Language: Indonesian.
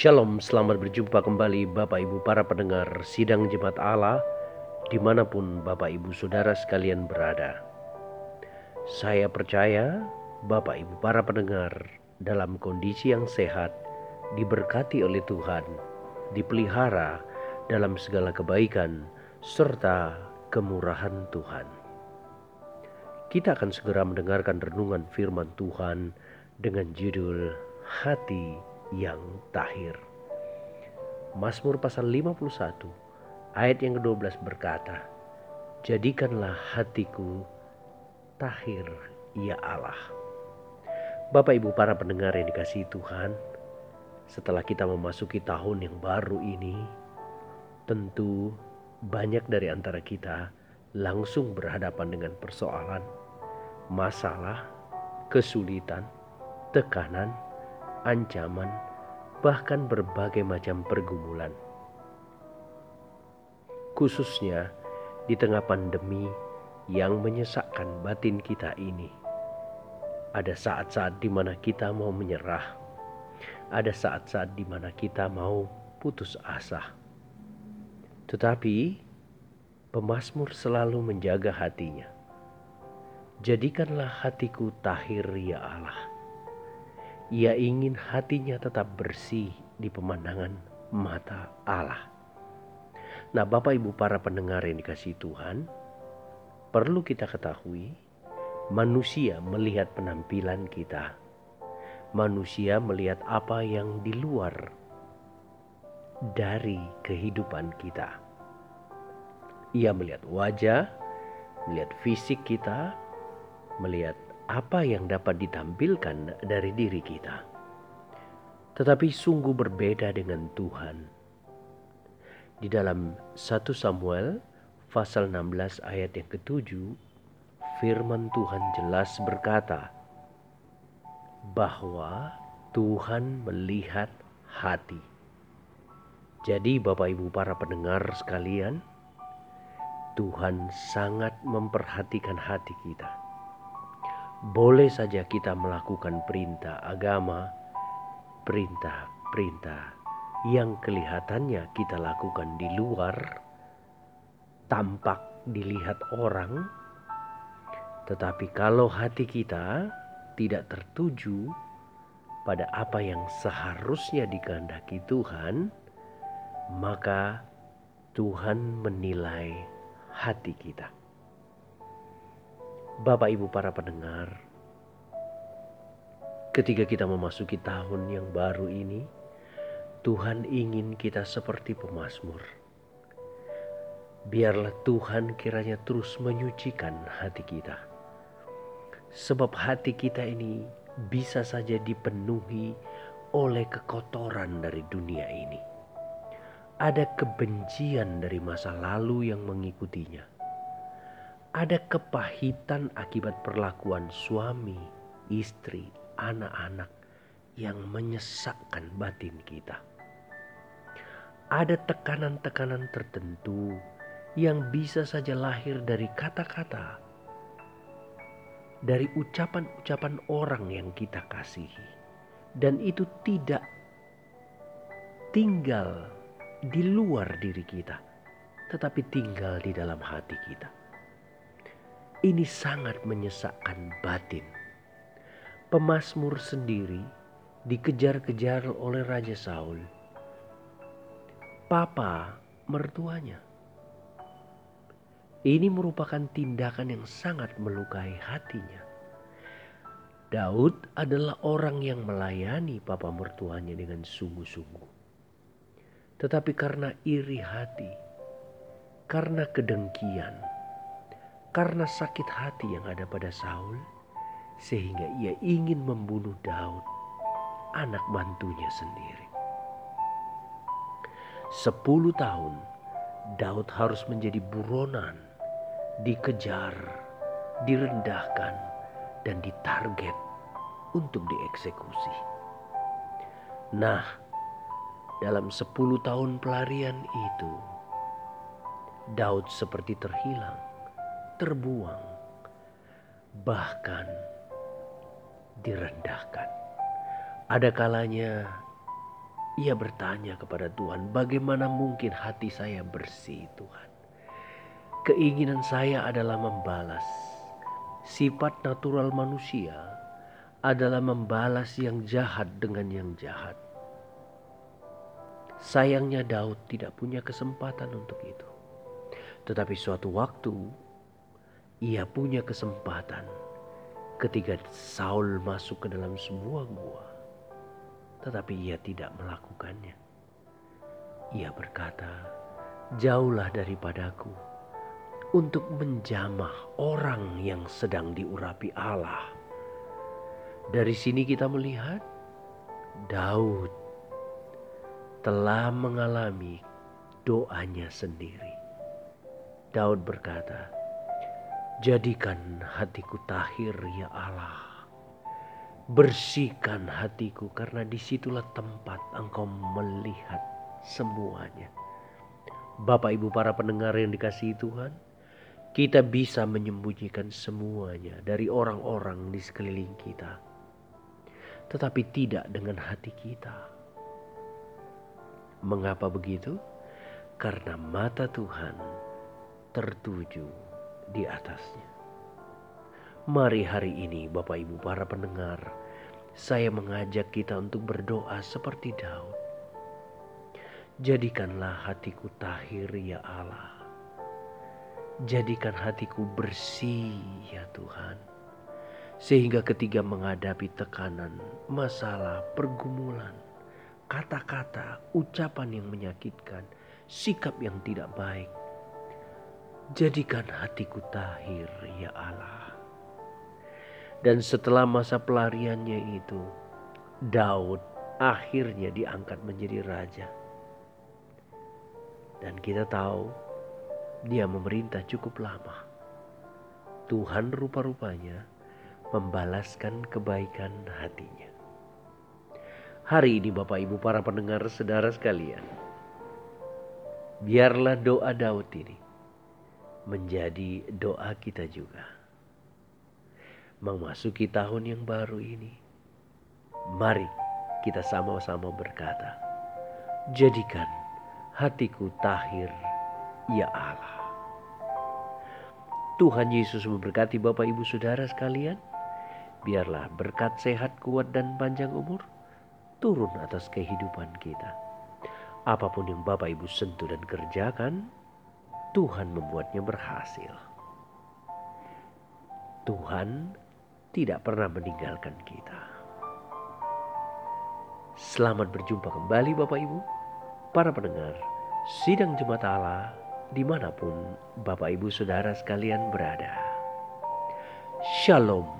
Shalom, selamat berjumpa kembali Bapak Ibu para pendengar Sidang Jemaat Allah di mana pun Bapak Ibu Saudara sekalian berada. Saya percaya Bapak Ibu para pendengar dalam kondisi yang sehat, diberkati oleh Tuhan, dipelihara dalam segala kebaikan, serta kemurahan Tuhan. Kita akan segera mendengarkan renungan firman Tuhan dengan judul Hati yang tahir. Mazmur pasal 51 ayat yang ke-12 berkata, Jadikanlah hatiku tahir ya Allah. Bapak Ibu para pendengar yang dikasihi Tuhan, setelah kita memasuki tahun yang baru ini, tentu banyak dari antara kita langsung berhadapan dengan persoalan, masalah, kesulitan, tekanan, ancaman, bahkan berbagai macam pergumulan. Khususnya di tengah pandemi yang menyesakkan batin kita ini. Ada saat-saat di mana kita mau menyerah. Ada saat-saat di mana kita mau putus asa. Tetapi pemazmur selalu menjaga hatinya. Jadikanlah hatiku tahir ya Allah ia ingin hatinya tetap bersih di pemandangan mata Allah. Nah, Bapak Ibu para pendengar yang dikasih Tuhan, perlu kita ketahui manusia melihat penampilan kita. Manusia melihat apa yang di luar dari kehidupan kita. Ia melihat wajah, melihat fisik kita, melihat apa yang dapat ditampilkan dari diri kita. Tetapi sungguh berbeda dengan Tuhan. Di dalam 1 Samuel pasal 16 ayat yang ketujuh, firman Tuhan jelas berkata bahwa Tuhan melihat hati. Jadi Bapak Ibu para pendengar sekalian, Tuhan sangat memperhatikan hati kita boleh saja kita melakukan perintah agama, perintah-perintah yang kelihatannya kita lakukan di luar, tampak dilihat orang, tetapi kalau hati kita tidak tertuju pada apa yang seharusnya dikehendaki Tuhan, maka Tuhan menilai hati kita. Bapak Ibu para pendengar, ketika kita memasuki tahun yang baru ini, Tuhan ingin kita seperti pemazmur. Biarlah Tuhan kiranya terus menyucikan hati kita. Sebab hati kita ini bisa saja dipenuhi oleh kekotoran dari dunia ini. Ada kebencian dari masa lalu yang mengikutinya ada kepahitan akibat perlakuan suami, istri, anak-anak yang menyesakkan batin kita. Ada tekanan-tekanan tertentu yang bisa saja lahir dari kata-kata, dari ucapan-ucapan orang yang kita kasihi, dan itu tidak tinggal di luar diri kita, tetapi tinggal di dalam hati kita. Ini sangat menyesakkan batin. Pemasmur sendiri dikejar-kejar oleh Raja Saul. Papa mertuanya. Ini merupakan tindakan yang sangat melukai hatinya. Daud adalah orang yang melayani papa mertuanya dengan sungguh-sungguh. Tetapi karena iri hati, karena kedengkian, karena sakit hati yang ada pada Saul, sehingga ia ingin membunuh Daud, anak mantunya sendiri. Sepuluh tahun Daud harus menjadi buronan, dikejar, direndahkan, dan ditarget untuk dieksekusi. Nah, dalam sepuluh tahun pelarian itu, Daud seperti terhilang terbuang, bahkan direndahkan. Ada kalanya Ia bertanya kepada Tuhan, "Bagaimana mungkin hati saya bersih, Tuhan? Keinginan saya adalah membalas. Sifat natural manusia adalah membalas yang jahat dengan yang jahat. Sayangnya Daud tidak punya kesempatan untuk itu. Tetapi suatu waktu ia punya kesempatan ketika Saul masuk ke dalam sebuah gua. Tetapi ia tidak melakukannya. Ia berkata, "Jauhlah daripadaku untuk menjamah orang yang sedang diurapi Allah." Dari sini kita melihat Daud telah mengalami doanya sendiri. Daud berkata, "Jadikan hatiku tahir, ya Allah. Bersihkan hatiku, karena di situlah tempat Engkau melihat semuanya." Bapak, ibu, para pendengar yang dikasihi Tuhan, kita bisa menyembunyikan semuanya dari orang-orang di sekeliling kita, tetapi tidak dengan hati kita Mengapa begitu? Karena mata Tuhan tertuju di atasnya. Mari hari ini Bapak Ibu para pendengar, saya mengajak kita untuk berdoa seperti Daud. Jadikanlah hatiku tahir ya Allah. Jadikan hatiku bersih ya Tuhan. Sehingga ketika menghadapi tekanan, masalah, pergumulan, kata-kata, ucapan yang menyakitkan, sikap yang tidak baik. Jadikan hatiku tahir, ya Allah. Dan setelah masa pelariannya itu, Daud akhirnya diangkat menjadi raja. Dan kita tahu dia memerintah cukup lama. Tuhan rupa-rupanya membalaskan kebaikan hatinya. Hari ini Bapak Ibu para pendengar saudara sekalian. Biarlah doa Daud ini menjadi doa kita juga. Memasuki tahun yang baru ini, mari kita sama-sama berkata, Jadikan hatiku tahir, ya Allah. Tuhan Yesus memberkati Bapak Ibu Saudara sekalian. Biarlah berkat sehat, kuat, dan panjang umur turun atas kehidupan kita. Apa pun yang Bapak Ibu sentuh dan kerjakan, Tuhan membuatnya berhasil. Tuhan tidak pernah meninggalkan kita. Selamat berjumpa kembali Bapak Ibu, para pendengar Sidang Jemaat Allah di mana pun Bapak Ibu Saudara sekalian berada. Shalom.